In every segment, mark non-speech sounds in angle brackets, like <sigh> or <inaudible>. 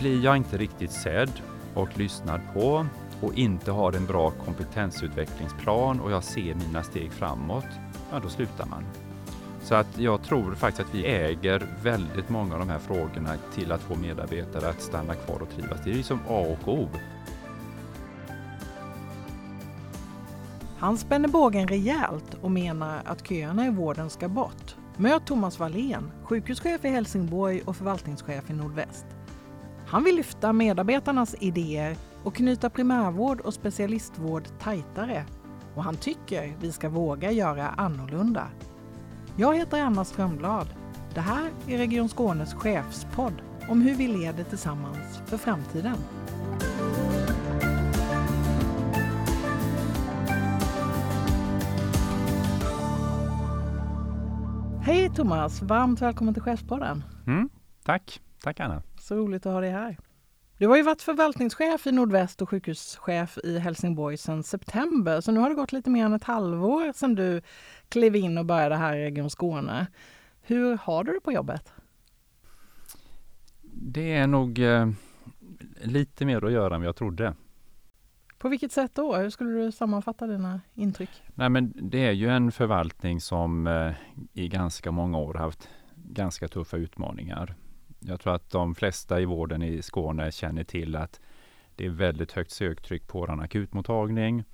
blir jag inte riktigt sedd och lyssnad på och inte har en bra kompetensutvecklingsplan och jag ser mina steg framåt, ja då slutar man. Så att jag tror faktiskt att vi äger väldigt många av de här frågorna till att få medarbetare att stanna kvar och trivas. Det är liksom A och O. Han spänner bågen rejält och menar att köerna i vården ska bort. Möt Thomas Wallén, sjukhuschef i Helsingborg och förvaltningschef i Nordväst. Han vill lyfta medarbetarnas idéer och knyta primärvård och specialistvård tajtare. Och han tycker vi ska våga göra annorlunda. Jag heter Anna Strömblad. Det här är Region Skånes chefspodd om hur vi leder tillsammans för framtiden. Hej Thomas! Varmt välkommen till Chefspodden. Mm, tack! Tack Anna! Så roligt att ha dig här. Du har ju varit förvaltningschef i Nordväst och sjukhuschef i Helsingborg sedan september, så nu har det gått lite mer än ett halvår sedan du klev in och började här i Region Skåne. Hur har du det på jobbet? Det är nog eh, lite mer att göra än jag trodde. På vilket sätt då? Hur skulle du sammanfatta dina intryck? Nej, men det är ju en förvaltning som eh, i ganska många år haft ganska tuffa utmaningar. Jag tror att de flesta i vården i Skåne känner till att det är väldigt högt söktryck på vår akutmottagning.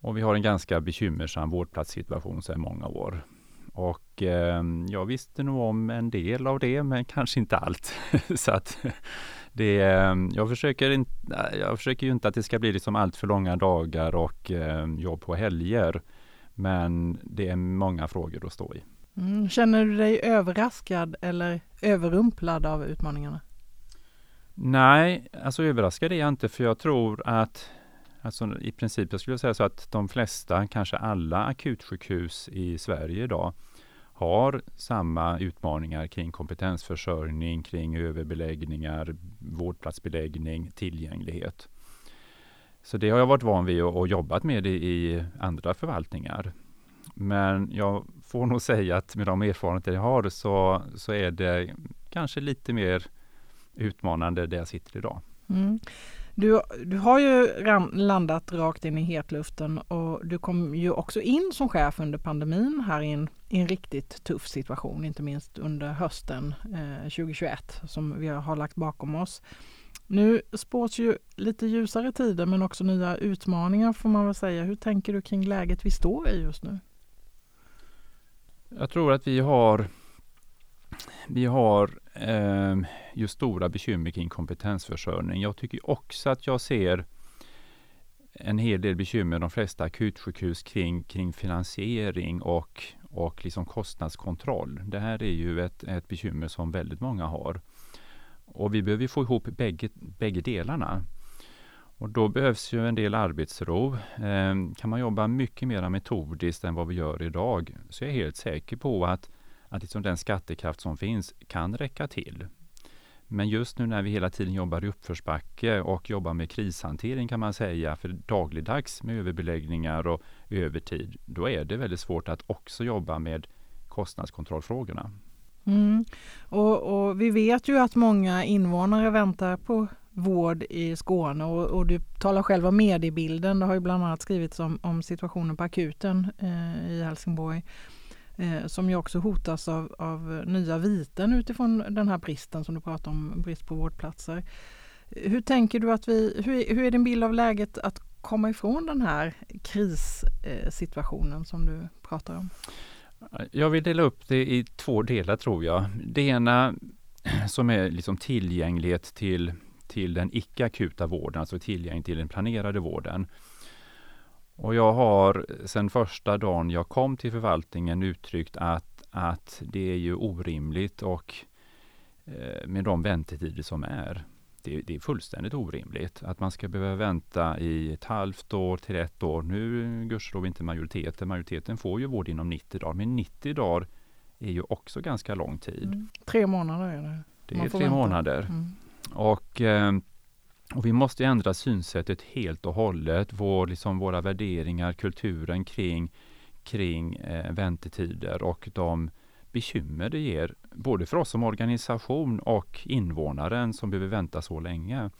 Och vi har en ganska bekymmersam vårdplatssituation sedan många år. Och eh, jag visste nog om en del av det, men <laughs> kanske inte allt. <laughs> så att <laughs> det, ehm, jag, försöker in, jag försöker ju inte att det ska bli liksom allt för långa dagar och eh, jobb på helger. Men det är många frågor att stå i. Mm, känner du dig överraskad eller överrumplad av utmaningarna? Nej, alltså överraskad är jag inte för jag tror att Alltså i princip, jag skulle säga så att de flesta, kanske alla akutsjukhus i Sverige idag har samma utmaningar kring kompetensförsörjning, kring överbeläggningar, vårdplatsbeläggning, tillgänglighet. Så det har jag varit van vid och, och jobbat med i andra förvaltningar. Men jag får nog säga att med de erfarenheter jag har så, så är det kanske lite mer utmanande där jag sitter idag. Mm. Du, du har ju landat rakt in i hetluften och du kom ju också in som chef under pandemin här i en, i en riktigt tuff situation, inte minst under hösten eh, 2021 som vi har lagt bakom oss. Nu spås ju lite ljusare tider men också nya utmaningar får man väl säga. Hur tänker du kring läget vi står i just nu? Jag tror att vi har vi har eh, ju stora bekymmer kring kompetensförsörjning. Jag tycker också att jag ser en hel del bekymmer, de flesta akutsjukhus, kring, kring finansiering och, och liksom kostnadskontroll. Det här är ju ett, ett bekymmer som väldigt många har. Och vi behöver få ihop bägge, bägge delarna. Och då behövs ju en del arbetsro. Eh, kan man jobba mycket mer metodiskt än vad vi gör idag så är jag helt säker på att att liksom den skattekraft som finns kan räcka till. Men just nu när vi hela tiden jobbar i uppförsbacke och jobbar med krishantering kan man säga, för dagligdags med överbeläggningar och övertid, då är det väldigt svårt att också jobba med kostnadskontrollfrågorna. Mm. Och, och, vi vet ju att många invånare väntar på vård i Skåne och, och, du talar själv om mediebilden. Det har ju bland annat skrivits om, om situationen på akuten eh, i Helsingborg eh, som ju också hotas av, av nya viten utifrån den här bristen som du pratar om, brist på vårdplatser. Hur tänker du att vi, hur, hur är din bild av läget att komma ifrån den här krissituationen eh, som du pratar om? Jag vill dela upp det i två delar tror jag. Det ena som är liksom tillgänglighet till, till den icke akuta vården, alltså tillgänglighet till den planerade vården. Och jag har sedan första dagen jag kom till förvaltningen uttryckt att, att det är ju orimligt och eh, med de väntetider som är. Det, det, är fullständigt orimligt att man ska behöva vänta i ett halvt år till ett år. Nu gudskelov inte majoriteten. Majoriteten får ju vård inom 90 dagar, men 90 dagar är ju också ganska lång tid. Mm. Tre månader är det. Det är tre vänta. månader. Mm. Och eh, och vi måste ändra synsättet helt och hållet. Vår, liksom våra värderingar, kulturen kring, kring eh, väntetider och de, bekymmer det ger, både för oss som organisation och invånaren som behöver vänta så länge.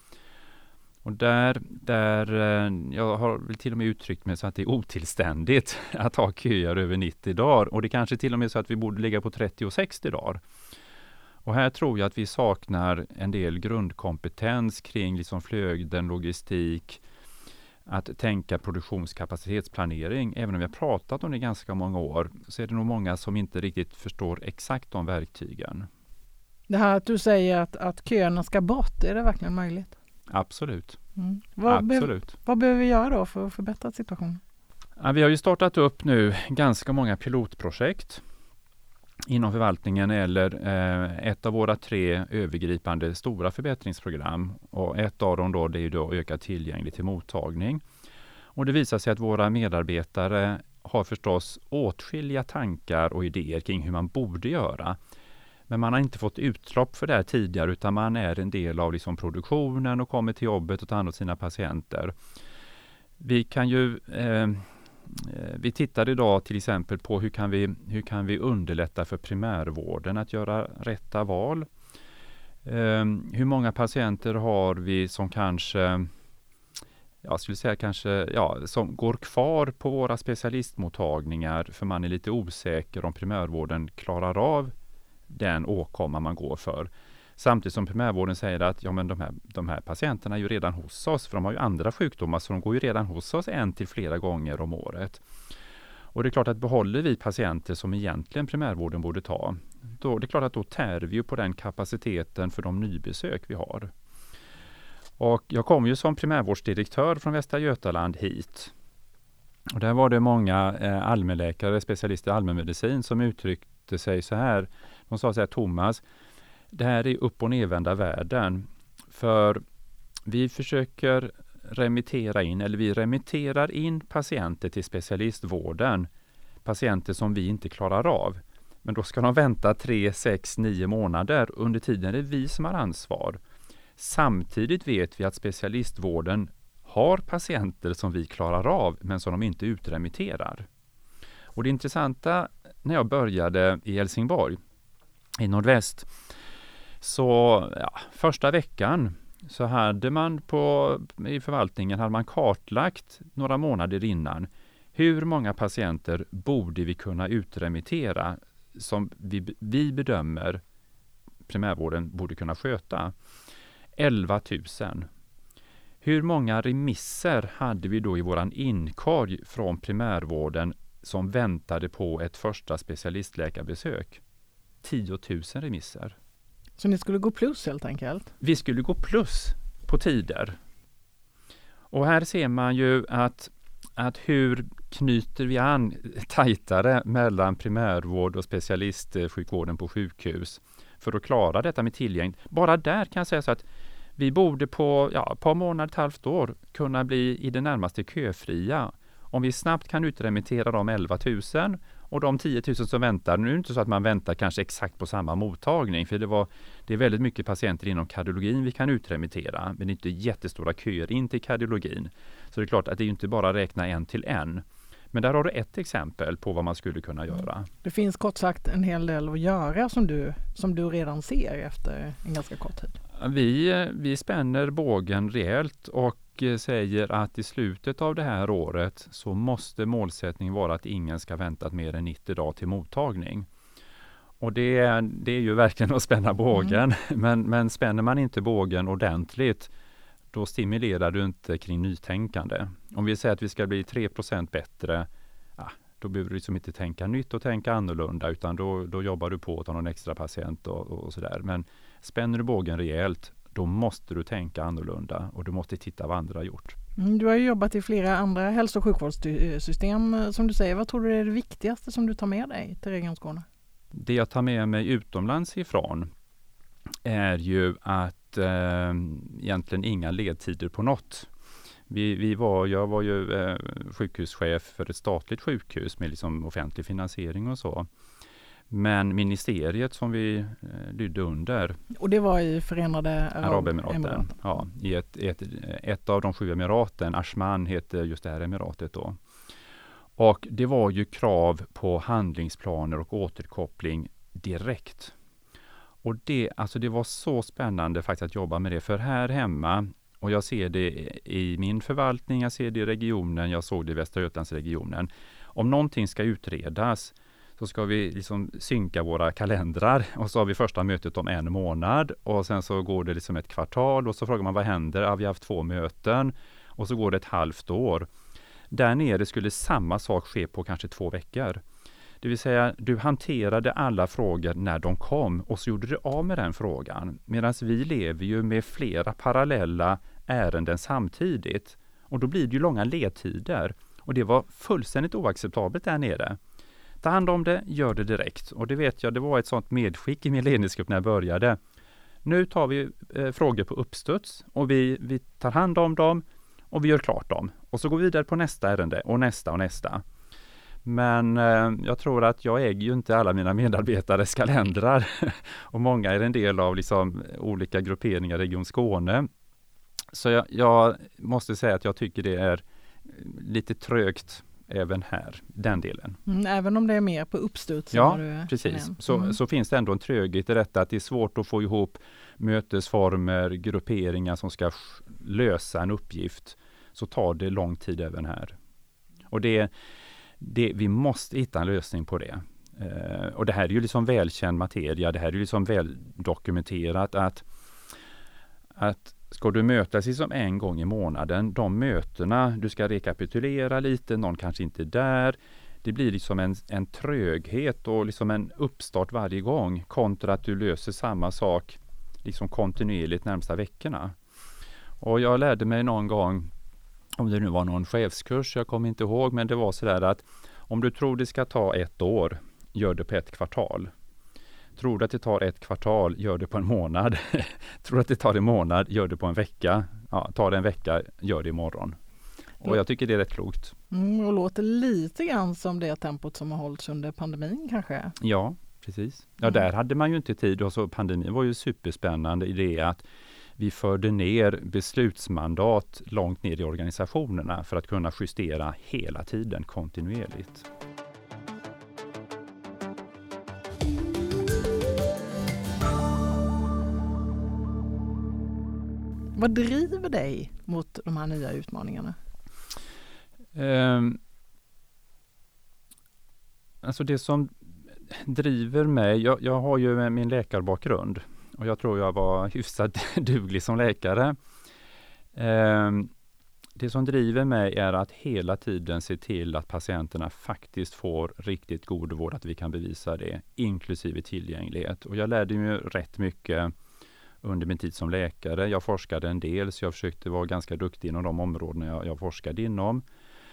Och där, där, eh, jag har till och med uttryckt mig så att det är otillständigt <laughs> att ha köer över 90 dagar och det kanske till och med är så att vi borde ligga på 30 och 60 dagar. Och här tror jag att vi saknar en del grundkompetens kring liksom flöden, logistik, att tänka produktionskapacitetsplanering. Även om vi har pratat om det ganska många år så är det nog många som inte riktigt förstår exakt de verktygen. Det här att du säger att, att köerna ska bort, är det verkligen möjligt? Absolut. Mm. Vad, Absolut. Be vad behöver vi göra då för att förbättra situationen? Ja, vi har ju startat upp nu ganska många pilotprojekt inom förvaltningen eller eh, ett av våra tre övergripande stora förbättringsprogram. Och ett av dem då, det är då ökad tillgänglighet till mottagning. Och det visar sig att våra medarbetare har förstås åtskilliga tankar och idéer kring hur man borde göra. Men man har inte fått utlopp för det här tidigare utan man är en del av liksom produktionen och kommer till jobbet och tar hand om sina patienter. Vi kan ju Eh, Eh, vi tittar idag till exempel på hur kan, vi, hur kan vi underlätta för primärvården att göra rätta val? Ehm, hur många patienter har vi som kanske jag skulle säga kanske, ja, som går kvar på våra specialistmottagningar för man är lite osäker om primärvården klarar av den åkomma man går för. Samtidigt som primärvården säger att ja, men de, här, de här patienterna är ju redan hos oss, för de har ju andra sjukdomar, så de går ju redan hos oss en till flera gånger om året. Och det är klart att behåller vi patienter som egentligen primärvården borde ta, då det är klart att då tär vi ju på den kapaciteten för de nybesök vi har. Och jag kom ju som primärvårdsdirektör från Västra Götaland hit. Och där var det många eh, allmänläkare, specialister i allmänmedicin, som uttryckte sig så här. De sa så här, Thomas, det här är upp och nedvända världen. För vi försöker remittera in, eller vi remitterar in patienter till specialistvården. Patienter som vi inte klarar av. Men då ska de vänta 3, 6, 9 månader. Under tiden är det vi som har ansvar. Samtidigt vet vi att specialistvården har patienter som vi klarar av, men som de inte utremitterar. Och det intressanta när jag började i Helsingborg, i nordväst, så ja, första veckan så hade man på, i förvaltningen hade man kartlagt några månader innan hur många patienter borde vi kunna utremittera som vi, vi bedömer primärvården borde kunna sköta. 11 000. Hur många remisser hade vi då i våran inkorg från primärvården som väntade på ett första specialistläkarbesök? 10 000 remisser. Så ni skulle gå plus helt enkelt? Vi skulle gå plus på tider. Och här ser man ju att, att hur knyter vi an tajtare mellan primärvård och specialistsjukvården på sjukhus för att klara detta med tillgänglighet. Bara där kan jag säga så att vi borde på ja, ett par månader, ett halvt år kunna bli i det närmaste köfria. Om vi snabbt kan utremittera de 11 000 och de 10 000 som väntar, nu är det inte så att man väntar kanske exakt på samma mottagning, för det, var, det är väldigt mycket patienter inom kardiologin vi kan utremittera, men det är inte jättestora köer in till kardiologin. Så det är klart att det är inte bara räkna en till en. Men där har du ett exempel på vad man skulle kunna mm. göra. Det finns kort sagt en hel del att göra som du, som du redan ser efter en ganska kort tid. Vi, vi spänner bågen rejält och Eh, säger att i slutet av det här året så måste målsättningen vara att ingen ska vänta mer än 90 dagar till mottagning. Och det är, det är ju verkligen att spänna bågen. Mm. <laughs> Men, men spänner man inte bågen ordentligt då stimulerar du inte kring nytänkande. Om vi säger att vi ska bli 3% bättre, ja, då behöver du liksom inte tänka nytt och tänka annorlunda utan då, då jobbar du på att ta någon extra patient och, och sådär. Men spänner du bågen rejält, då måste du tänka annorlunda och du måste titta vad andra har gjort. Mm, du har jobbat i flera andra hälso och sjukvårdssystem som du säger. Vad tror du är det viktigaste som du tar med dig till Region Skåne? Det jag tar med mig utomlands ifrån är ju att eh, egentligen inga ledtider på något. Vi, vi var, jag var ju eh, sjukhuschef för ett statligt sjukhus med liksom offentlig finansiering och så. Men ministeriet som vi eh, lydde under. Och det var i Förenade Arabemiraten? Ja, i ett, ett, ett av de sju emiraten, Ashman heter just det här emiratet då. Och det var ju krav på handlingsplaner och återkoppling direkt. Och det, alltså det var så spännande faktiskt att jobba med det, för här hemma, och jag ser det i min förvaltning, jag ser det i regionen, jag såg det i Västra Götalandsregionen. Om någonting ska utredas så ska vi liksom synka våra kalendrar och så har vi första mötet om en månad och sen så går det liksom ett kvartal och så frågar man vad händer? Ja, vi har haft två möten och så går det ett halvt år. Där nere skulle samma sak ske på kanske två veckor. Det vill säga, du hanterade alla frågor när de kom och så gjorde du av med den frågan. Medan vi lever ju med flera parallella ärenden samtidigt. Och då blir det ju långa ledtider. Och det var fullständigt oacceptabelt där nere. Ta hand om det, gör det direkt. Och det vet jag, det var ett sådant medskick i min ledningsgrupp när jag började. Nu tar vi eh, frågor på uppstuds och vi, vi tar hand om dem och vi gör klart dem. Och så går vi vidare på nästa ärende och nästa och nästa. Men eh, jag tror att jag äger ju inte alla mina medarbetares kalendrar <laughs> och många är en del av liksom olika grupperingar i Region Skåne. Så jag, jag måste säga att jag tycker det är lite trögt även här, den delen. Mm, även om det är mer på uppstuds? Ja, precis. Så, mm. så finns det ändå en tröghet i detta att det är svårt att få ihop mötesformer, grupperingar som ska lösa en uppgift. Så tar det lång tid även här. Och det, det, vi måste hitta en lösning på det. Eh, och det här är ju liksom välkänd materia. Det här är ju liksom väl dokumenterat att, att Ska du mötas liksom en gång i månaden, de mötena, du ska rekapitulera lite, någon kanske inte är där. Det blir liksom en, en tröghet och liksom en uppstart varje gång kontra att du löser samma sak liksom kontinuerligt närmsta veckorna. Och jag lärde mig någon gång, om det nu var någon chefskurs, jag kommer inte ihåg, men det var sådär att om du tror det ska ta ett år, gör det på ett kvartal. Tror du att det tar ett kvartal, gör det på en månad. <laughs> Tror du att det tar en månad, gör det på en vecka. Ja, tar det en vecka, gör det imorgon. Och jag tycker det är rätt klokt. Mm, och låter lite grann som det tempot som har hållits under pandemin kanske? Ja, precis. Ja, mm. där hade man ju inte tid. Och så pandemin var ju superspännande i det att vi förde ner beslutsmandat långt ner i organisationerna för att kunna justera hela tiden kontinuerligt. Vad driver dig mot de här nya utmaningarna? Um, alltså det som driver mig, jag, jag har ju min läkarbakgrund och jag tror jag var hyfsat <laughs> duglig som läkare. Um, det som driver mig är att hela tiden se till att patienterna faktiskt får riktigt god vård, att vi kan bevisa det, inklusive tillgänglighet. Och jag lärde mig rätt mycket under min tid som läkare. Jag forskade en del, så jag försökte vara ganska duktig inom de områden jag, jag forskade inom.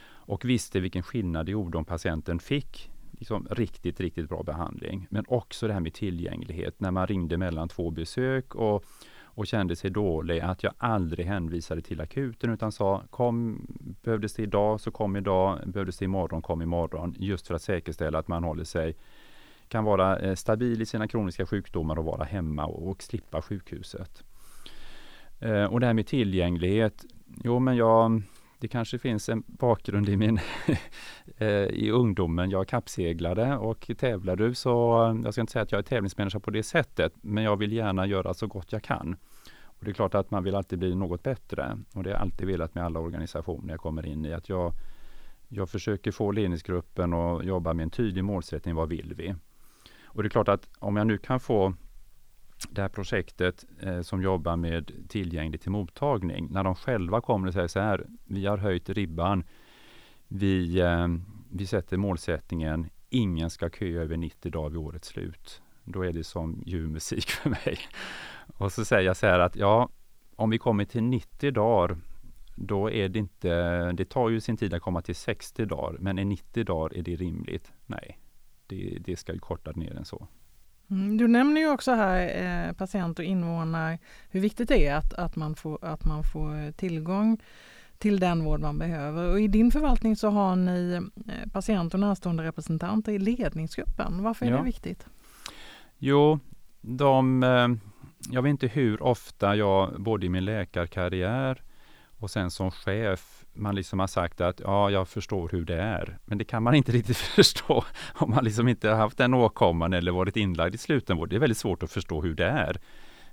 Och visste vilken skillnad det gjorde om patienten fick liksom riktigt, riktigt bra behandling. Men också det här med tillgänglighet, när man ringde mellan två besök och, och kände sig dålig, att jag aldrig hänvisade till akuten utan sa kom, behövdes det idag så kom idag, behövdes det imorgon, kom imorgon. Just för att säkerställa att man håller sig kan vara eh, stabil i sina kroniska sjukdomar och vara hemma och, och slippa sjukhuset. Eh, och det här med tillgänglighet. Jo, men jag, det kanske finns en bakgrund i min <laughs> eh, i ungdomen. Jag kappseglade och tävlade så jag ska inte säga att jag är tävlingsmänniska på det sättet, men jag vill gärna göra så gott jag kan. Och Det är klart att man vill alltid bli något bättre och det har jag alltid velat med alla organisationer jag kommer in i. Att jag, jag försöker få ledningsgruppen att jobba med en tydlig målsättning. Vad vill vi? Och det är klart att om jag nu kan få det här projektet eh, som jobbar med tillgänglig till mottagning, när de själva kommer och säger så här, vi har höjt ribban, vi, eh, vi sätter målsättningen, ingen ska köa över 90 dagar vid årets slut. Då är det som ljuv musik för mig. Och så säger jag så här att ja, om vi kommer till 90 dagar, då är det inte, det tar ju sin tid att komma till 60 dagar, men är 90 dagar, är det rimligt? Nej, det, det ska ju korta ner än så. Mm, du nämner ju också här eh, patient och invånare, hur viktigt det är att, att, man får, att man får tillgång till den vård man behöver. Och I din förvaltning så har ni eh, patient och närstående representanter i ledningsgruppen. Varför är ja. det viktigt? Jo, de, eh, jag vet inte hur ofta jag både i min läkarkarriär och sen som chef, man liksom har sagt att ja, jag förstår hur det är. Men det kan man inte <laughs> riktigt förstå om man liksom inte har haft den åkomman eller varit inlagd i slutenvård. Det är väldigt svårt att förstå hur det är.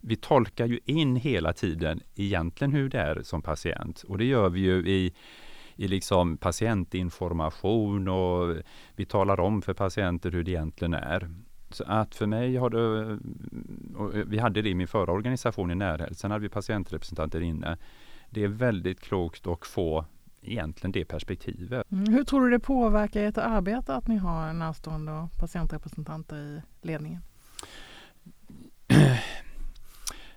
Vi tolkar ju in hela tiden egentligen hur det är som patient och det gör vi ju i i liksom patientinformation och vi talar om för patienter hur det egentligen är. Så att för mig har det, vi hade det i min förra organisation i närhälsan, hade vi patientrepresentanter inne. Det är väldigt klokt att få egentligen det perspektivet. Mm. Hur tror du det påverkar ert arbete att ni har närstående och patientrepresentanter i ledningen? <clears throat>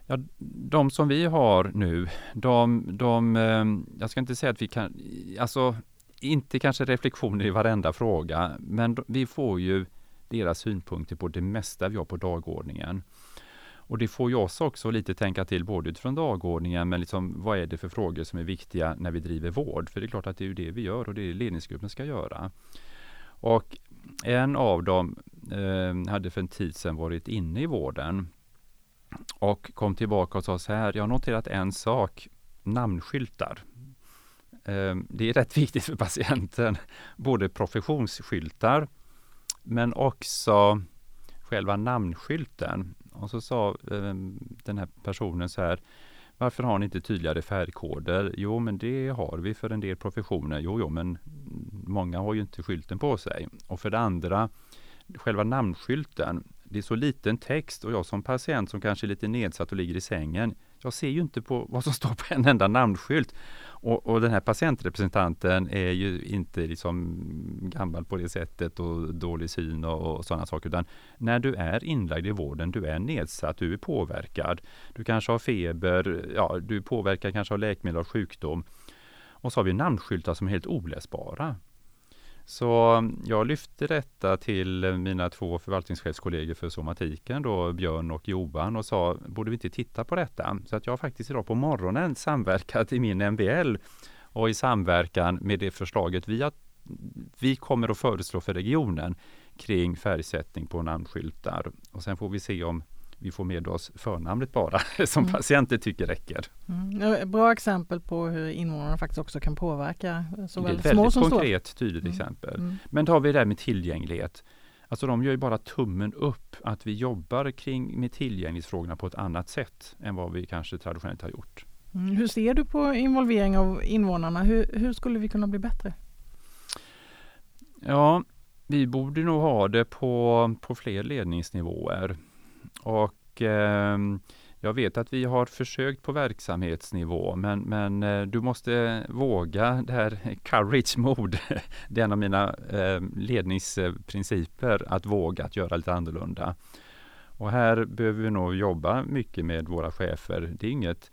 Ja, de som vi har nu, de, de, eh, jag ska inte säga att vi kan, alltså inte kanske reflektioner i varenda fråga, men vi får ju deras synpunkter på det mesta vi har på dagordningen. Och det får ju oss också lite tänka till både utifrån dagordningen men liksom vad är det för frågor som är viktiga när vi driver vård? För det är klart att det är ju det vi gör och det är ledningsgruppen ska göra. Och en av dem eh, hade för en tid sedan varit inne i vården och kom tillbaka och sa så här, jag har noterat en sak, namnskyltar. Eh, det är rätt <laughs> viktigt för patienten, både professionsskyltar men också själva namnskylten. Och så sa eh, den här personen så här, varför har ni inte tydligare färgkoder? Jo, men det har vi för en del professioner. Jo, jo, men många har ju inte skylten på sig. Och för det andra, själva namnskylten, det är så liten text och jag som patient som kanske är lite nedsatt och ligger i sängen, jag ser ju inte på vad som står på en enda namnskylt. Och, och, den här patientrepresentanten är ju inte liksom gammal på det sättet och dålig syn och, och sådana saker. Utan när du är inlagd i vården, du är nedsatt, du är påverkad. Du kanske har feber, ja, du är påverkad kanske av läkemedel och sjukdom. Och så har vi namnskyltar som är helt oläsbara. Så jag lyfte detta till mina två förvaltningschefskollegor för somatiken, då, Björn och Johan, och sa, borde vi inte titta på detta? Så att jag har faktiskt idag på morgonen samverkat i min MBL och i samverkan med det förslaget vi, har, vi kommer att föreslå för regionen kring färgsättning på namnskyltar. Och sen får vi se om vi får med oss förnamnet bara, <laughs> som mm. patienter tycker räcker. Mm. Bra exempel på hur invånarna faktiskt också kan påverka såväl små som stora. Det är ett väldigt konkret, tydligt mm. exempel. Mm. Men då har vi det här med tillgänglighet. Alltså de gör ju bara tummen upp att vi jobbar kring med tillgänglighetsfrågorna på ett annat sätt än vad vi kanske traditionellt har gjort. Mm. Hur ser du på involvering av invånarna? Hur, hur skulle vi kunna bli bättre? Ja, vi borde nog ha det på, på fler ledningsnivåer. Och eh, jag vet att vi har försökt på verksamhetsnivå, men, men eh, du måste våga det här <laughs> courage mod. Det är en av mina eh, ledningsprinciper, att våga att göra lite annorlunda. Och här behöver vi nog jobba mycket med våra chefer. Det är inget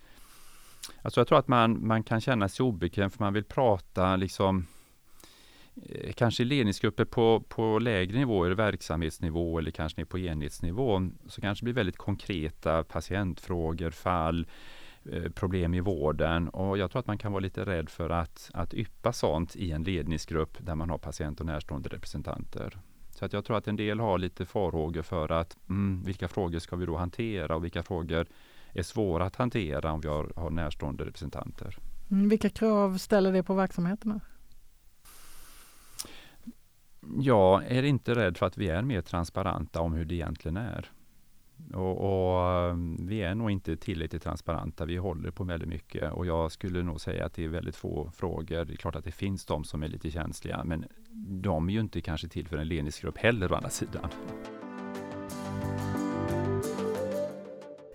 Alltså jag tror att man, man kan känna sig obekväm för man vill prata liksom Eh, kanske kanske ledningsgrupper på, på lägre nivåer, verksamhetsnivå eller kanske ner på enhetsnivå, så kanske det blir väldigt konkreta patientfrågor, fall, eh, problem i vården och jag tror att man kan vara lite rädd för att, att yppa sånt i en ledningsgrupp där man har patient och närstående representanter. Så att jag tror att en del har lite farhågor för att mm, vilka frågor ska vi då hantera och vilka frågor är svåra att hantera om vi har, har närstående representanter. Mm, vilka krav ställer det på verksamheterna? Jag är inte rädd för att vi är mer transparenta om hur det egentligen är. Och, och, vi är nog inte tillräckligt transparenta. Vi håller på väldigt mycket och jag skulle nog säga att det är väldigt få frågor. Det är klart att det finns de som är lite känsliga, men de är ju inte kanske till för en ledningsgrupp heller å andra sidan.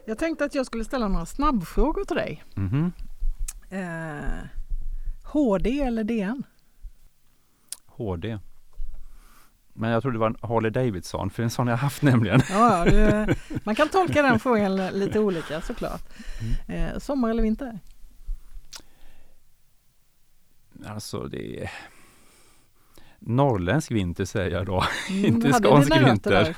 Jag tänkte att jag skulle ställa några snabbfrågor till dig. Mm -hmm. eh, HD eller DN? HD. Men jag tror det var en Harley Davidson, för en sån har jag haft nämligen. Ja, du, <laughs> man kan tolka den frågan lite olika såklart. Mm. Eh, sommar eller vinter? Alltså det är norrländsk vinter säger jag då, mm, <laughs> inte skånsk vinter.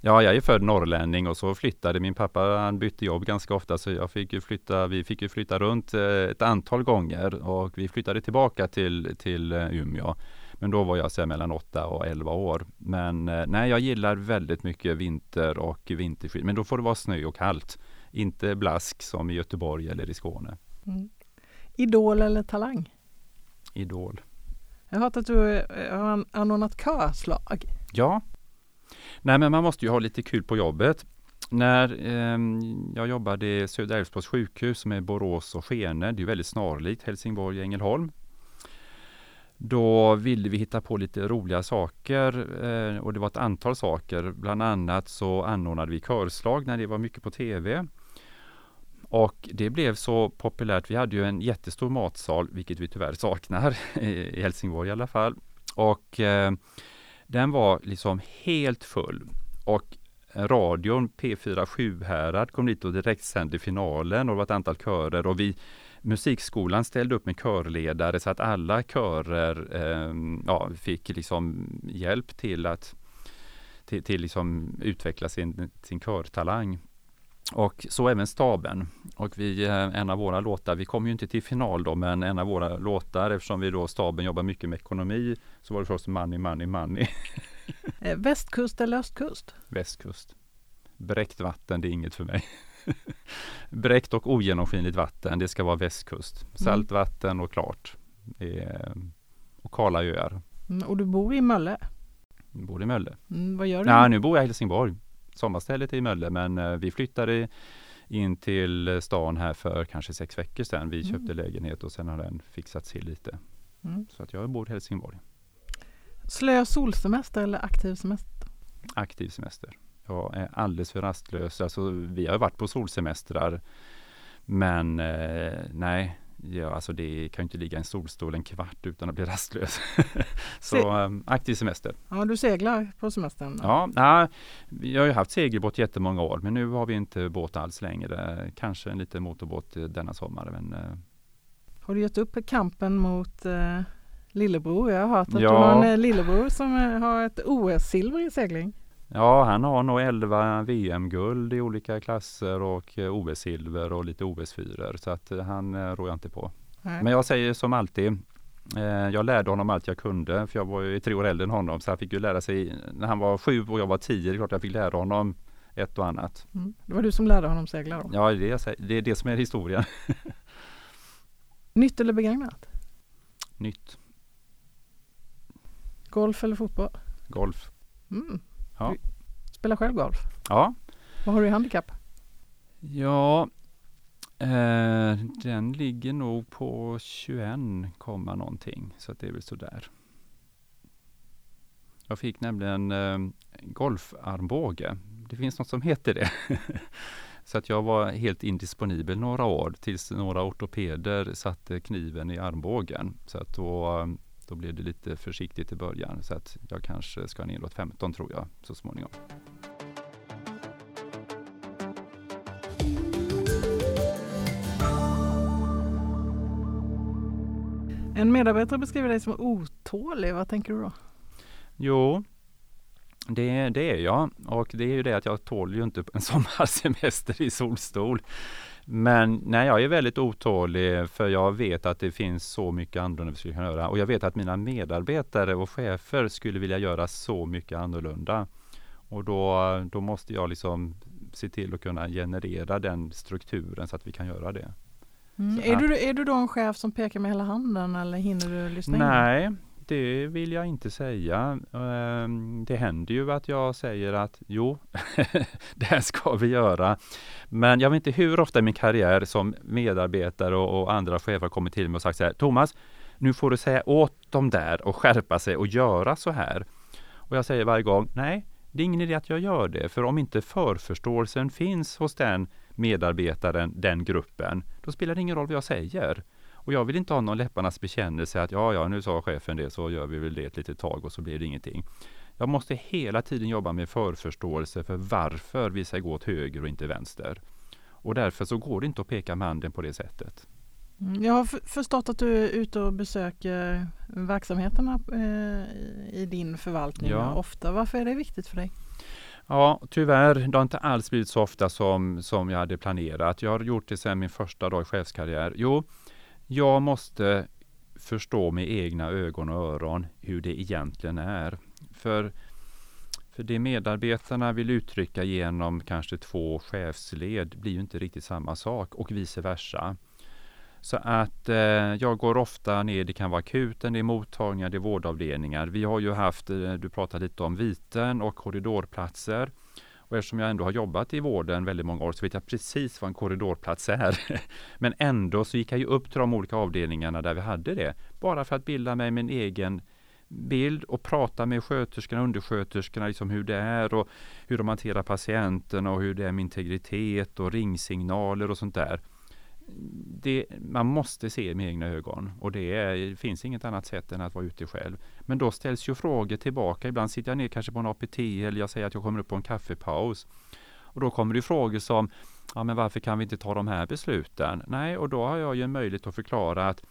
Ja, jag är född norrlänning och så flyttade min pappa, han bytte jobb ganska ofta så jag fick ju flytta, vi fick ju flytta runt eh, ett antal gånger och vi flyttade tillbaka till, till eh, Umeå. Men då var jag så mellan 8 och 11 år. Men eh, nej, jag gillar väldigt mycket vinter och vinterskid. Men då får det vara snö och kallt. Inte blask som i Göteborg eller i Skåne. Mm. Idol eller Talang? Idol. Jag har hört att du eh, har anordnat körslag. Ja. Nej, men man måste ju ha lite kul på jobbet. När eh, jag jobbade i Södra Älvsborgs sjukhus med Borås och Skene, det är väldigt snarlikt Helsingborg och Ängelholm. Då ville vi hitta på lite roliga saker eh, och det var ett antal saker. Bland annat så anordnade vi körslag när det var mycket på tv. Och det blev så populärt. Vi hade ju en jättestor matsal, vilket vi tyvärr saknar <laughs> i Helsingborg i alla fall. Och eh, den var liksom helt full. Och radion P4 Sjuhärad kom dit och direktsände finalen och det var ett antal körer och vi Musikskolan ställde upp med körledare så att alla körer eh, ja, fick liksom hjälp till att till, till liksom utveckla sin, sin körtalang. Och så även staben. Och vi, eh, en av våra låtar, vi kom ju inte till final då, men en av våra låtar, eftersom vi då staben jobbar mycket med ekonomi, så var det förstås Money, Money, Money. <laughs> Eh, västkust eller östkust? Västkust. Bräckt vatten, det är inget för mig. Bräckt och ogenomskinligt vatten, det ska vara västkust. Mm. Saltvatten och klart. och kala öar. Mm, och du bor i Mölle? Jag bor i Mölle. Mm, vad gör du? Ja, nu bor jag i Helsingborg. Sommarstället är i Mölle, men uh, vi flyttade in till stan här för kanske sex veckor sedan. Vi mm. köpte lägenhet och sen har den fixats till lite. Mm. Så att jag bor i Helsingborg. Slö solsemester eller aktiv semester? Aktiv semester. Jag är alldeles för rastlös. Alltså, vi har varit på solsemestrar. Men eh, nej, ja, alltså det kan inte ligga i en solstol en kvart utan att bli rastlös. <laughs> så Se eh, aktiv semester. Ja, du seglar på semestern? Ja, ja, vi har ju haft segelbåt jättemånga år men nu har vi inte båt alls längre. Kanske en liten motorbåt denna sommar. Men, eh. Har du gett upp kampen mot eh, lillebror? Jag har hört att ja. du har en eh, lillebror som eh, har ett OS-silver i segling. Ja, han har nog 11 VM-guld i olika klasser och eh, OS-silver och lite OS-fyror. Så att han rår jag inte på. Nej. Men jag säger som alltid, jag lärde honom allt jag kunde, för jag var ju tre år äldre än honom. Så han fick ju lära sig, när han var sju och jag var tio, det är klart jag fick lära honom ett och annat. Mm. Det var du som lärde honom segla då? Ja, det är det, är det som är historien. <laughs> Nytt eller begagnat? Nytt. Golf eller fotboll? Golf. Mm. Ja. Spelar själv golf? Ja. Vad har du i handikapp? Ja, eh, den ligger nog på 21, någonting. Så det är väl sådär. Jag fick nämligen eh, golfarmbåge. Det finns något som heter det. <laughs> så att jag var helt indisponibel några år tills några ortopeder satte kniven i armbågen. Så att då då blev det lite försiktigt i början så att jag kanske ska neråt 15 tror jag så småningom. En medarbetare beskriver dig som otålig. Vad tänker du då? Jo, det, det är jag och det är ju det att jag tål ju inte en <laughs> sommarsemester i solstol. Men nej, jag är väldigt otålig för jag vet att det finns så mycket annorlunda vi skulle kunna göra. Och jag vet att mina medarbetare och chefer skulle vilja göra så mycket annorlunda. Och då, då måste jag liksom se till att kunna generera den strukturen så att vi kan göra det. Mm. Är, du, är du då en chef som pekar med hela handen eller hinner du lyssna Nej, in? Det vill jag inte säga. Ehm, det händer ju att jag säger att jo, <laughs> det här ska vi göra. Men jag vet inte hur ofta i min karriär som medarbetare och, och andra chefer kommit till mig och sagt så här, Thomas, nu får du säga åt dem där och skärpa sig och göra så här. Och jag säger varje gång, nej, det är ingen idé att jag gör det, för om inte förförståelsen finns hos den medarbetaren, den gruppen, då spelar det ingen roll vad jag säger. Och jag vill inte ha någon läpparnas bekännelse att ja, ja, nu sa chefen det så gör vi väl det ett litet tag och så blir det ingenting. Jag måste hela tiden jobba med förförståelse för varför vi ska gå åt höger och inte vänster. Och därför så går det inte att peka med handen på det sättet. Mm, jag har förstått att du är ute och besöker verksamheterna eh, i din förvaltning ja. ofta. Varför är det viktigt för dig? Ja, tyvärr. Det har inte alls blivit så ofta som, som jag hade planerat. Jag har gjort det sedan min första dag i chefskarriär. Jo, jag måste förstå med egna ögon och öron hur det egentligen är. För, för det medarbetarna vill uttrycka genom kanske två chefsled blir ju inte riktigt samma sak och vice versa. Så att eh, jag går ofta ner, det kan vara akuten, det är mottagningar, det är vårdavdelningar. Vi har ju haft, eh, du pratade lite om viten och korridorplatser. Och eftersom jag ändå har jobbat i vården väldigt många år så vet jag precis vad en korridorplats är. <laughs> Men ändå så gick jag ju upp till de olika avdelningarna där vi hade det. Bara för att bilda mig min egen bild och prata med sköterskorna och undersköterskorna, liksom hur det är och hur de hanterar patienterna och hur det är med integritet och ringsignaler och sånt där. Det, man måste se med egna ögon och det, är, det finns inget annat sätt än att vara ute själv. Men då ställs ju frågor tillbaka. Ibland sitter jag ner kanske på en APT eller jag säger att jag kommer upp på en kaffepaus. Och då kommer det frågor som, ja men varför kan vi inte ta de här besluten? Nej, och då har jag ju en möjlighet att förklara att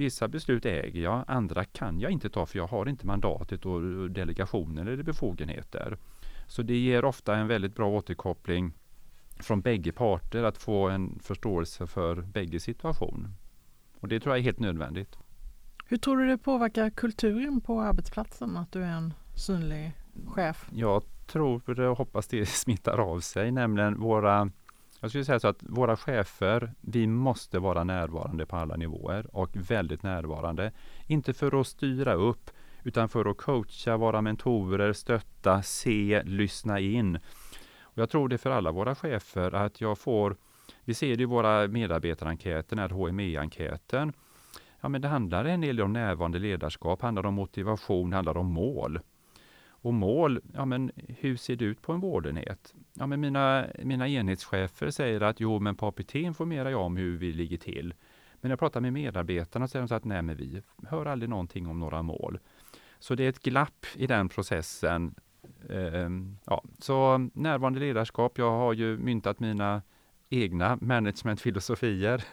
Vissa beslut äger jag, andra kan jag inte ta för jag har inte mandatet och delegationen eller befogenheter. Så det ger ofta en väldigt bra återkoppling från bägge parter att få en förståelse för bägge situation. Och det tror jag är helt nödvändigt. Hur tror du det påverkar kulturen på arbetsplatsen att du är en synlig chef? Jag tror och hoppas det <laughs> smittar av sig, nämligen våra jag skulle säga så att våra chefer, vi måste vara närvarande på alla nivåer och väldigt närvarande. Inte för att styra upp, utan för att coacha, vara mentorer, stötta, se, lyssna in. Och jag tror det för alla våra chefer att jag får, vi ser det i våra medarbetarenkäter, den här HME-enkäten. Ja, men det handlar en del om närvarande ledarskap, handlar om motivation, handlar om mål. Och mål, ja men hur ser det ut på en vårdenhet? Ja men mina, mina enhetschefer säger att jo men på APT informerar jag om hur vi ligger till. Men när jag pratar med medarbetarna säger de så att nej men vi hör aldrig någonting om några mål. Så det är ett glapp i den processen. Ehm, ja, så närvarande ledarskap, jag har ju myntat mina egna managementfilosofier.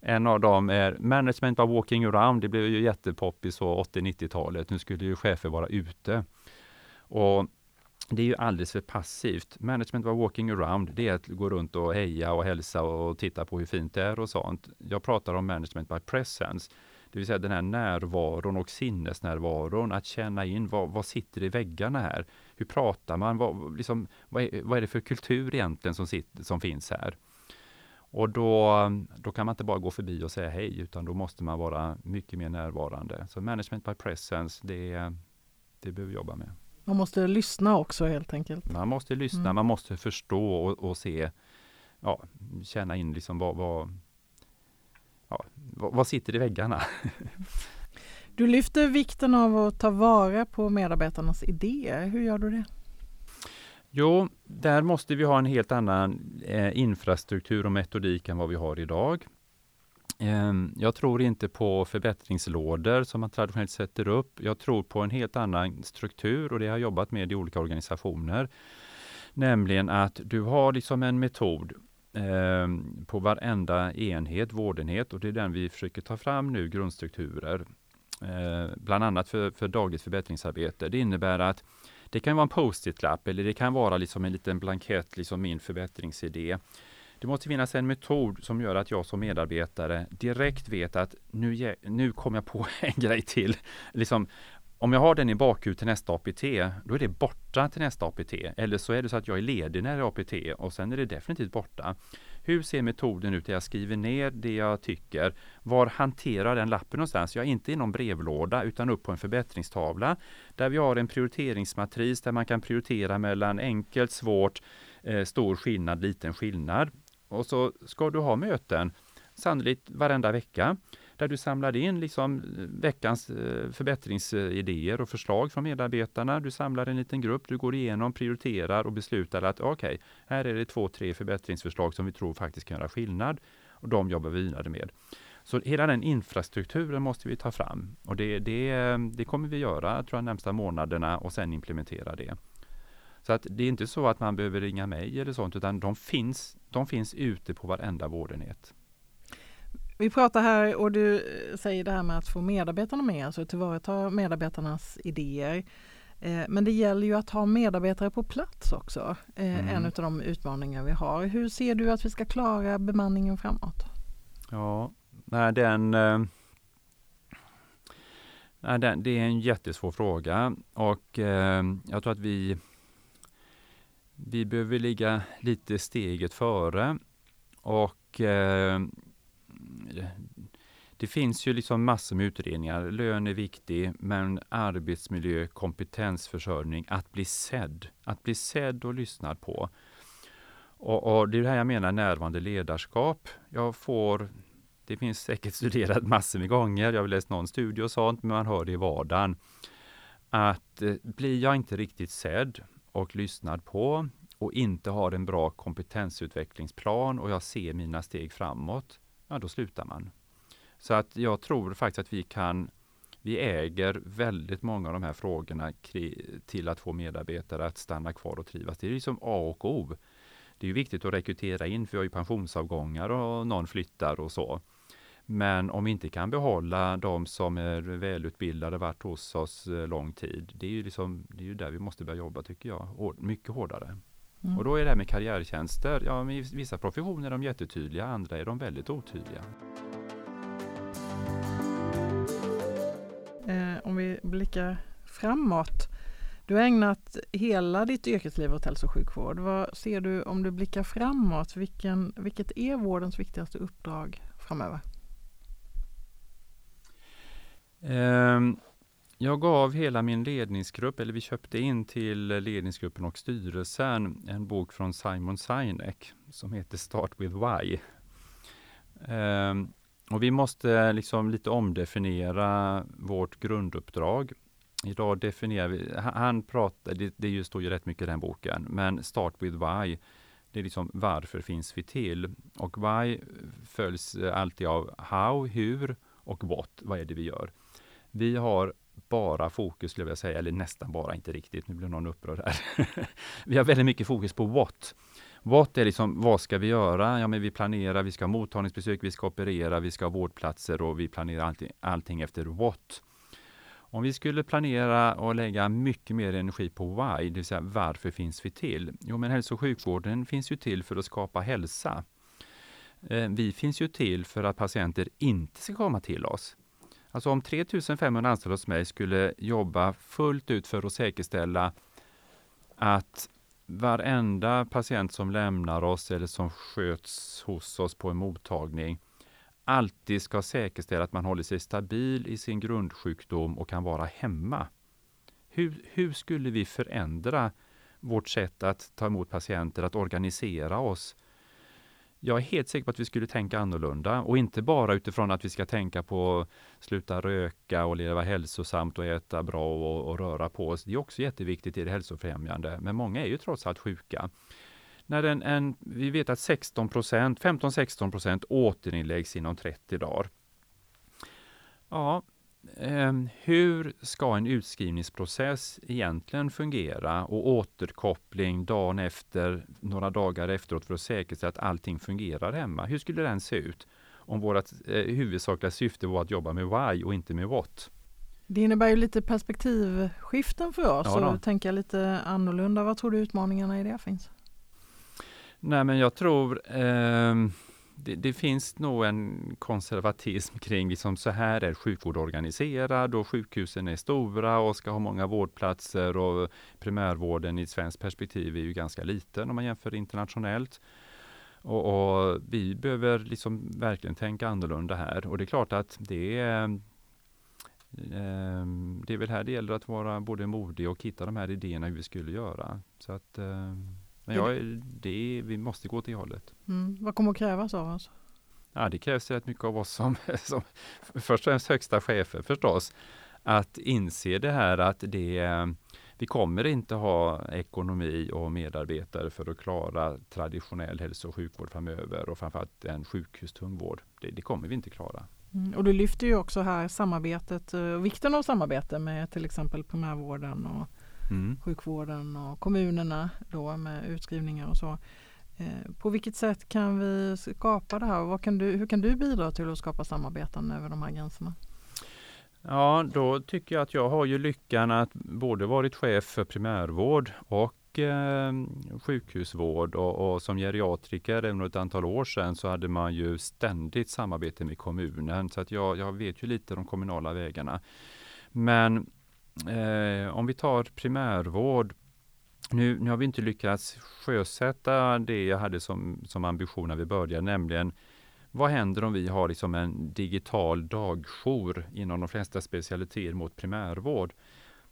En av dem är management by walking around. Det blev ju jättepoppis så 80-90-talet. Nu skulle ju chefer vara ute. Och det är ju alldeles för passivt. Management var walking around, det är att gå runt och heja och hälsa och titta på hur fint det är och sånt. Jag pratar om management by presence, det vill säga den här närvaron och sinnesnärvaron, att känna in vad, vad sitter i väggarna här? Hur pratar man? Vad, liksom, vad, är, vad är det för kultur egentligen som, sitter, som finns här? Och då, då kan man inte bara gå förbi och säga hej, utan då måste man vara mycket mer närvarande. Så management by presence, det, det behöver vi jobba med. Man måste lyssna också helt enkelt. Man måste lyssna, mm. man måste förstå och, och, se, ja, känna in liksom vad, vad, ja, vad, vad sitter i väggarna. <laughs> du lyfter vikten av att ta vara på medarbetarnas idéer. Hur gör du det? Jo, där måste vi ha en helt annan eh, infrastruktur och metodik än vad vi har idag. Eh, jag tror inte på förbättringslådor som man traditionellt sätter upp. Jag tror på en helt annan struktur och det har jag jobbat med i olika organisationer. Nämligen att du har liksom en metod eh, på varenda enhet, vårdenhet och det är den vi försöker ta fram nu, grundstrukturer. Eh, bland annat för, för dagligt förbättringsarbete. Det innebär att det kan vara en post-it-lapp eller det kan vara liksom en liten blankett, liksom min förbättringsidé. Det måste finnas en metod som gör att jag som medarbetare direkt vet att nu, nu kom jag på <laughs> en grej till. Liksom, om jag har den i bakhuvudet till nästa APT, då är det borta till nästa APT. Eller så är det så att jag är ledig när det är APT och sen är det definitivt borta. Hur ser metoden ut där jag skriver ner det jag tycker? Var hanterar den lappen någonstans? Jag är inte i någon brevlåda utan upp på en förbättringstavla där vi har en prioriteringsmatris där man kan prioritera mellan enkelt, svårt, eh, stor skillnad, liten skillnad. Och så ska du ha möten, sannolikt varenda vecka, där du samlar in liksom eh, veckans eh, förbättringsidéer och förslag från medarbetarna. Du samlar en liten grupp, du går igenom, prioriterar och beslutar att okej, okay, här är det två, tre förbättringsförslag som vi tror faktiskt kan göra skillnad och de jobbar vi vidare med. Så hela den infrastrukturen måste vi ta fram och det, det, det kommer vi göra tror jag, närmsta månaderna och sen implementera det. Så att det är inte så att man behöver ringa mig eller sånt, utan de finns, de finns ute på varenda vårdenhet. Vi pratar här och du säger det här med att få medarbetarna med, alltså tillvarata medarbetarnas idéer. Eh, men det gäller ju att ha medarbetare på plats också, eh, mm. en av de utmaningar vi har. Hur ser du att vi ska klara bemanningen framåt? Ja, nej, den, eh, nej, den, det är en jättesvår fråga och jag tror att vi vi behöver ligga lite steget före och eh, det finns ju liksom massor med utredningar. Lön är viktig, men arbetsmiljö, kompetensförsörjning, att bli sedd. Att bli sedd och lyssnad på. Och, och det är det här jag menar närvarande ledarskap. Jag får, det finns säkert studerat massor med gånger, jag har läst någon studie och sånt, men man hör det i vardagen. Att eh, blir jag inte riktigt sedd och lyssnad på och inte har en bra kompetensutvecklingsplan och jag ser mina steg framåt, ja då slutar man. Så att jag tror faktiskt att vi kan vi äger väldigt många av de här frågorna till att få medarbetare att stanna kvar och trivas. Det är liksom A och O. Det är viktigt att rekrytera in, för vi har ju pensionsavgångar och någon flyttar och så. Men om vi inte kan behålla de som är välutbildade, varit hos oss eh, lång tid, det är ju, liksom, det är ju där vi måste börja jobba tycker jag, mycket hårdare. Mm. Och då är det här med karriärtjänster, ja i vissa professioner är de jättetydliga, andra är de väldigt otydliga. Eh, om vi blickar framåt. Du har ägnat hela ditt yrkesliv åt hälso och sjukvård. Vad ser du om du blickar framåt? Vilken, vilket är vårdens viktigaste uppdrag framöver? Um, jag gav hela min ledningsgrupp, eller vi köpte in till ledningsgruppen och styrelsen, en bok från Simon Sinek som heter Start with Why. Um, och vi måste liksom lite omdefiniera vårt grunduppdrag. Idag definierar vi, han pratar, det, det står ju rätt mycket i den boken, men Start with Why, det är liksom varför finns vi till? Och Why följs alltid av How, hur och What, vad är det vi gör? Vi har bara fokus, skulle jag säga, eller nästan bara, inte riktigt, nu blir någon upprörd här. <laughs> vi har väldigt mycket fokus på what. What är liksom, vad ska vi göra? Ja, men vi planerar, vi ska ha mottagningsbesök, vi ska operera, vi ska ha vårdplatser och vi planerar allting, allting efter what. Om vi skulle planera och lägga mycket mer energi på why, det vill säga varför finns vi till? Jo, men hälso och sjukvården finns ju till för att skapa hälsa. Eh, vi finns ju till för att patienter inte ska komma till oss. Alltså om 3500 anställda hos mig skulle jobba fullt ut för att säkerställa att varenda patient som lämnar oss eller som sköts hos oss på en mottagning alltid ska säkerställa att man håller sig stabil i sin grundsjukdom och kan vara hemma. Hur, hur skulle vi förändra vårt sätt att ta emot patienter, att organisera oss jag är helt säker på att vi skulle tänka annorlunda och inte bara utifrån att vi ska tänka på sluta röka och leva hälsosamt och äta bra och, och röra på oss. Det är också jätteviktigt i det hälsofrämjande, men många är ju trots allt sjuka. När en, en vi vet att 16% 15-16 procent återinläggs inom 30 dagar. Ja, Ehm, hur ska en utskrivningsprocess egentligen fungera och återkoppling dagen efter, några dagar efteråt för att säkerställa att allting fungerar hemma? Hur skulle den se ut om vårt eh, huvudsakliga syfte var att jobba med why och inte med what? Det innebär ju lite perspektivskiften för oss ja, och tänka lite annorlunda. Vad tror du utmaningarna i det finns? Nej men jag tror eh, det, det, finns nog en konservatism kring liksom så här är sjukvård organiserad och sjukhusen är stora och ska ha många vårdplatser och primärvården i ett svenskt perspektiv är ju ganska liten om man jämför internationellt. Och, och vi behöver liksom verkligen tänka annorlunda här och det är klart att det är ehm, det är väl här det gäller att vara både modig och hitta de här idéerna hur vi skulle göra. Så att ehm, men ja, det, vi måste gå till hållet. Mm. Vad kommer att krävas av oss? Ja, det krävs rätt mycket av oss som, <laughs> som först och främst högsta chefer förstås. Att inse det här att det, vi kommer inte ha ekonomi och medarbetare för att klara traditionell hälso och sjukvård framöver och framförallt en sjukhustung vård. Det, det kommer vi inte klara. Mm, och du lyfter ju också här samarbetet, eh, vikten av samarbete med till exempel primärvården och mm. sjukvården och kommunerna då med utskrivningar och så. Eh, på vilket sätt kan vi skapa det här? Vad kan du, hur kan du bidra till att skapa samarbeten över de här gränserna? Ja, då tycker jag att jag har ju lyckan att både varit chef för primärvård och eh, sjukhusvård och, och, som geriatriker även ett antal år sedan så hade man ju ständigt samarbete med kommunen så att jag, jag vet ju lite de kommunala vägarna. Men eh, om vi tar primärvård. Nu, nu har vi inte lyckats sjösätta det jag hade som, som ambition när vi började, nämligen vad händer om vi har liksom en digital dagjour inom de flesta specialiteter mot primärvård?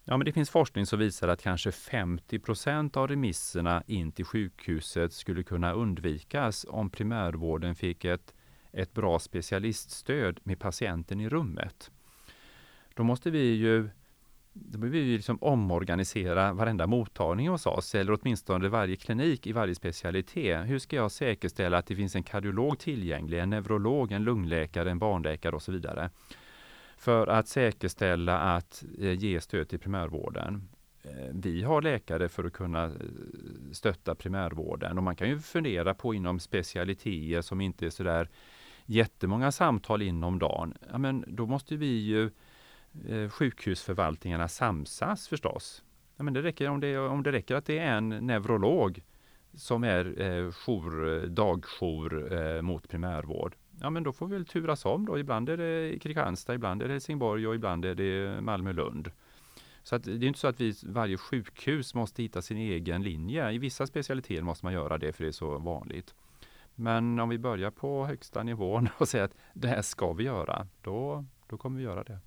Ja, men det finns forskning som visar att kanske 50% av remisserna in till sjukhuset skulle kunna undvikas om primärvården fick ett, ett bra specialiststöd med patienten i rummet. Då måste vi ju då behöver vi liksom omorganisera varenda mottagning hos oss, eller åtminstone varje klinik i varje specialitet. Hur ska jag säkerställa att det finns en kardiolog tillgänglig, en neurolog, en lungläkare, en barnläkare och så vidare? För att säkerställa att eh, ge stöd till primärvården. Eh, vi har läkare för att kunna eh, stötta primärvården och man kan ju fundera på inom specialiteter som inte är sådär jättemånga samtal inom dagen. Ja, men då måste vi ju eh, Eh, sjukhusförvaltningarna samsas förstås. Ja, men det räcker, om, det, om det räcker att det är en neurolog som är eh, jour, dagjour eh, mot primärvård. Ja men då får vi väl turas om då. Ibland är det Kristianstad, ibland är det Helsingborg och ibland är det Malmö-Lund. Så att det är inte så att vi, varje sjukhus måste hitta sin egen linje. I vissa specialiteter måste man göra det för det är så vanligt. Men om vi börjar på högsta nivån <laughs> och säger att det här ska vi göra, då, då kommer vi göra det.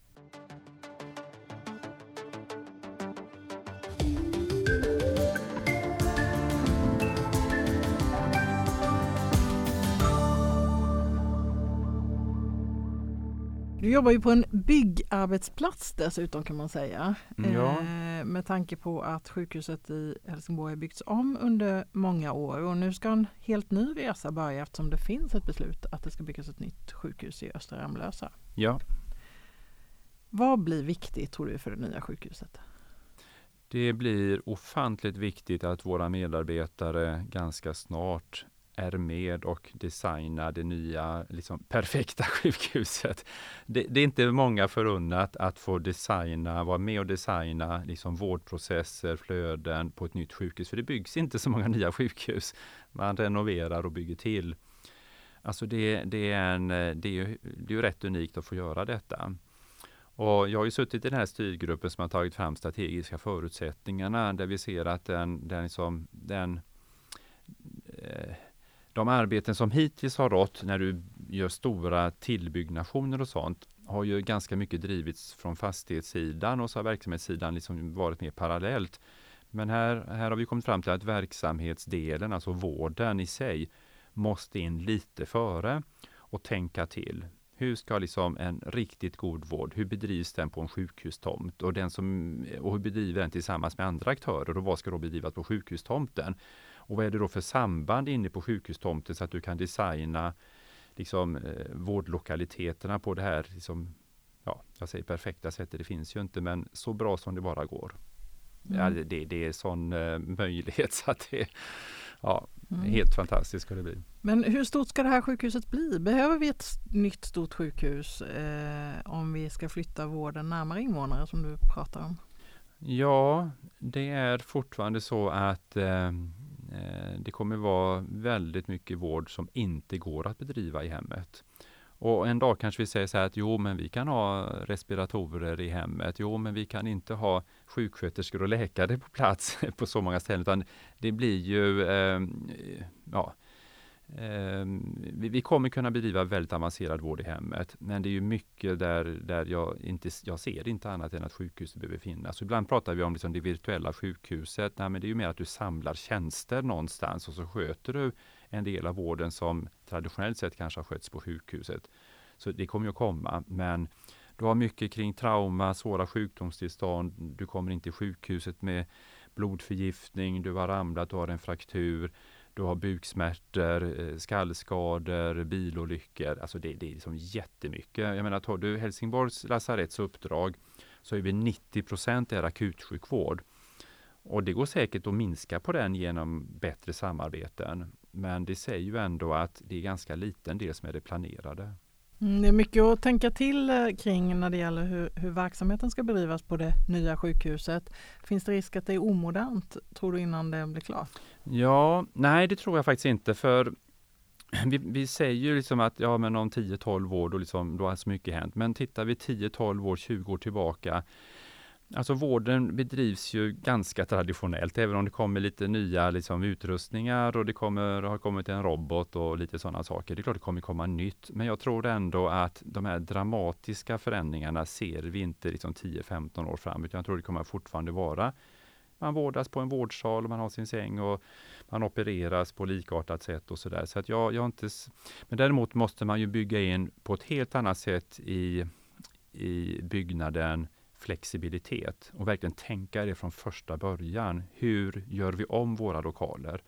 Jobbar ju på en byggarbetsplats dessutom kan man säga. Mm, ja. Eh, med tanke på att sjukhuset i Helsingborg har byggts om under många år och nu ska en helt ny resa börja eftersom det finns ett beslut att det ska byggas ett nytt sjukhus i Östra Ramlösa. Ja. Vad blir viktigt tror du för det nya sjukhuset? Det blir ofantligt viktigt att våra medarbetare ganska snart är med och designar det nya liksom, perfekta <laughs> sjukhuset. Det, det, är inte många förunnat att få designa, vara med och designa liksom, vårdprocesser, flöden på ett nytt sjukhus. För det byggs inte så många nya sjukhus. Man renoverar och bygger till. Alltså det, det är, en, det är, ju, det är ju rätt unikt att få göra detta. Och jag har ju suttit i den här styrgruppen som har tagit fram strategiska förutsättningarna där vi ser att den, den, liksom, den eh, de arbeten som hittills har rått när du gör stora tillbyggnationer och sånt har ju ganska mycket drivits från fastighetssidan och så har verksamhetssidan liksom varit mer parallellt. Men här, här har vi kommit fram till att verksamhetsdelen, alltså vården i sig, måste in lite före och tänka till. Hur ska liksom en riktigt god vård, hur bedrivs den på en sjukhustomt och, den som, och hur bedriver den tillsammans med andra aktörer och vad ska då bedrivas på sjukhustomten? Och vad är det då för samband inne på sjukhustomten så att du kan designa liksom, eh, vårdlokaliteterna på det här, liksom, ja, jag säger perfekta sättet, det finns ju inte, men så bra som det bara går. Mm. Ja, det, det är sån eh, möjlighet <laughs> så att det ja, mm. helt fantastiskt ska det bli. Men hur stort ska det här sjukhuset bli? Behöver vi ett nytt stort sjukhus eh, om vi ska flytta vården närmare invånare som du pratar om? Ja, det är fortfarande så att eh, Eh, det kommer vara väldigt mycket vård som inte går att bedriva i hemmet. Och en dag kanske vi säger så här att jo, men vi kan ha respiratorer i hemmet. Jo, men vi kan inte ha sjuksköterskor och läkare på plats <laughs> på så många ställen, utan det blir ju eh, ja, Ehm, vi, kommer kunna bedriva väldigt avancerad vård i hemmet, men det är ju mycket där, där jag, inte, jag ser inte annat än att sjukhuset behöver finnas. Så ibland pratar vi om liksom det virtuella sjukhuset. Nej, men det är ju mer att du samlar tjänster någonstans och så sköter du en del av vården som traditionellt sett kanske har skötts på sjukhuset. Så det kommer ju att komma, men du har mycket kring trauma, svåra sjukdomstillstånd. Du kommer inte till sjukhuset med blodförgiftning, du har ramlat, du har en fraktur du har buksmärtor, eh, skallskador, bilolyckor. Alltså det, det är liksom jättemycket. Jag menar, tar du Helsingborgs lasaretts uppdrag så är vi 90 procent är akutsjukvård. Och det går säkert att minska på den genom bättre samarbeten. Men det säger ju ändå att det är ganska liten del som är det planerade. Mm, det är mycket att tänka till eh, kring när det gäller hur, hur, verksamheten ska bedrivas på det nya sjukhuset. Finns det risk att det är omodernt, tror du, innan det blir klart? Ja, nej det tror jag faktiskt inte. För <clears throat> vi, vi säger ju liksom att ja, men om 10-12 år då, liksom, då har så mycket hänt. Men tittar vi 10-12 år, 20 år tillbaka Alltså vården bedrivs ju ganska traditionellt, även om det kommer lite nya liksom, utrustningar och det kommer, har kommit en robot och lite sådana saker. Det är klart det kommer komma nytt, men jag tror ändå att de här dramatiska förändringarna ser vi inte liksom 10-15 år fram, utan jag tror det kommer fortfarande vara man vårdas på en vårdsal och man har sin säng och man opereras på likartat sätt och sådär. Så att jag, jag inte, men däremot måste man ju bygga in på ett helt annat sätt i, i byggnaden flexibilitet och verkligen tänka det från första början. Hur gör vi om våra lokaler?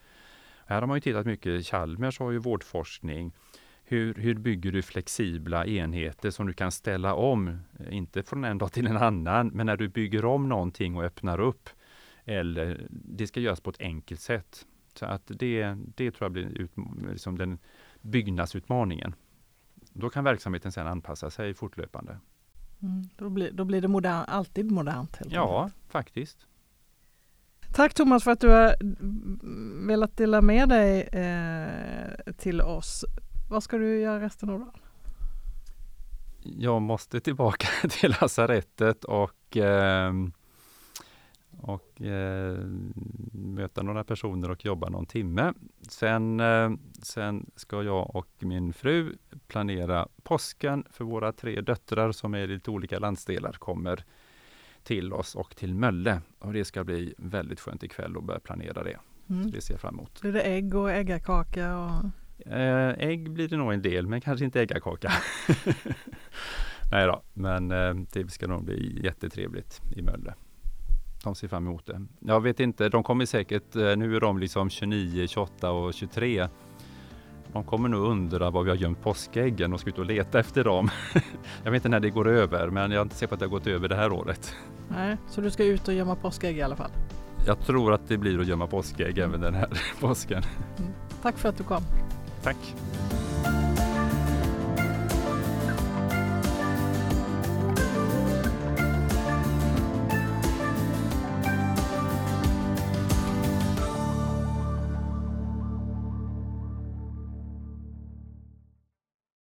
Här har man ju tittat mycket, Chalmers har ju vårdforskning. Hur, hur bygger du flexibla enheter som du kan ställa om, inte från en dag till en annan, men när du bygger om någonting och öppnar upp, eller det ska göras på ett enkelt sätt. Så att det, det tror jag blir ut, liksom den byggnadsutmaningen. Då kan verksamheten sedan anpassa sig fortlöpande. Mm, då, blir, då blir det modern, alltid modernt. Helt ja, enkelt. faktiskt. Tack Thomas för att du har velat dela med dig eh, till oss. Vad ska du göra resten av dagen? Jag måste tillbaka <laughs> till lasarettet och eh, och eh, möta några personer och jobba någon timme. Sen, eh, sen ska jag och min fru planera påsken för våra tre döttrar som är i lite olika landsdelar kommer till oss och till Mölle. Och det ska bli väldigt skönt ikväll att börja planera det. Mm. Så det ser jag fram emot. Blir det ägg och äggakaka? Och... Eh, ägg blir det nog en del, men kanske inte äggakaka. <laughs> <laughs> Nej då, men eh, det ska nog bli jättetrevligt i Mölle de ser fram emot det. Jag vet inte, de kommer säkert, eh, nu är de liksom 29, 28 och 23. De kommer nog undra var vi har gömt påskäggen och ska ut och leta efter dem. <laughs> jag vet inte när det går över, men jag är inte säker på att det har gått över det här året. Nej, så du ska ut och gömma påskägg i alla fall? Jag tror att det blir att gömma påskägg även den här <laughs> påsken. Mm. Tack för att du kom. Tack.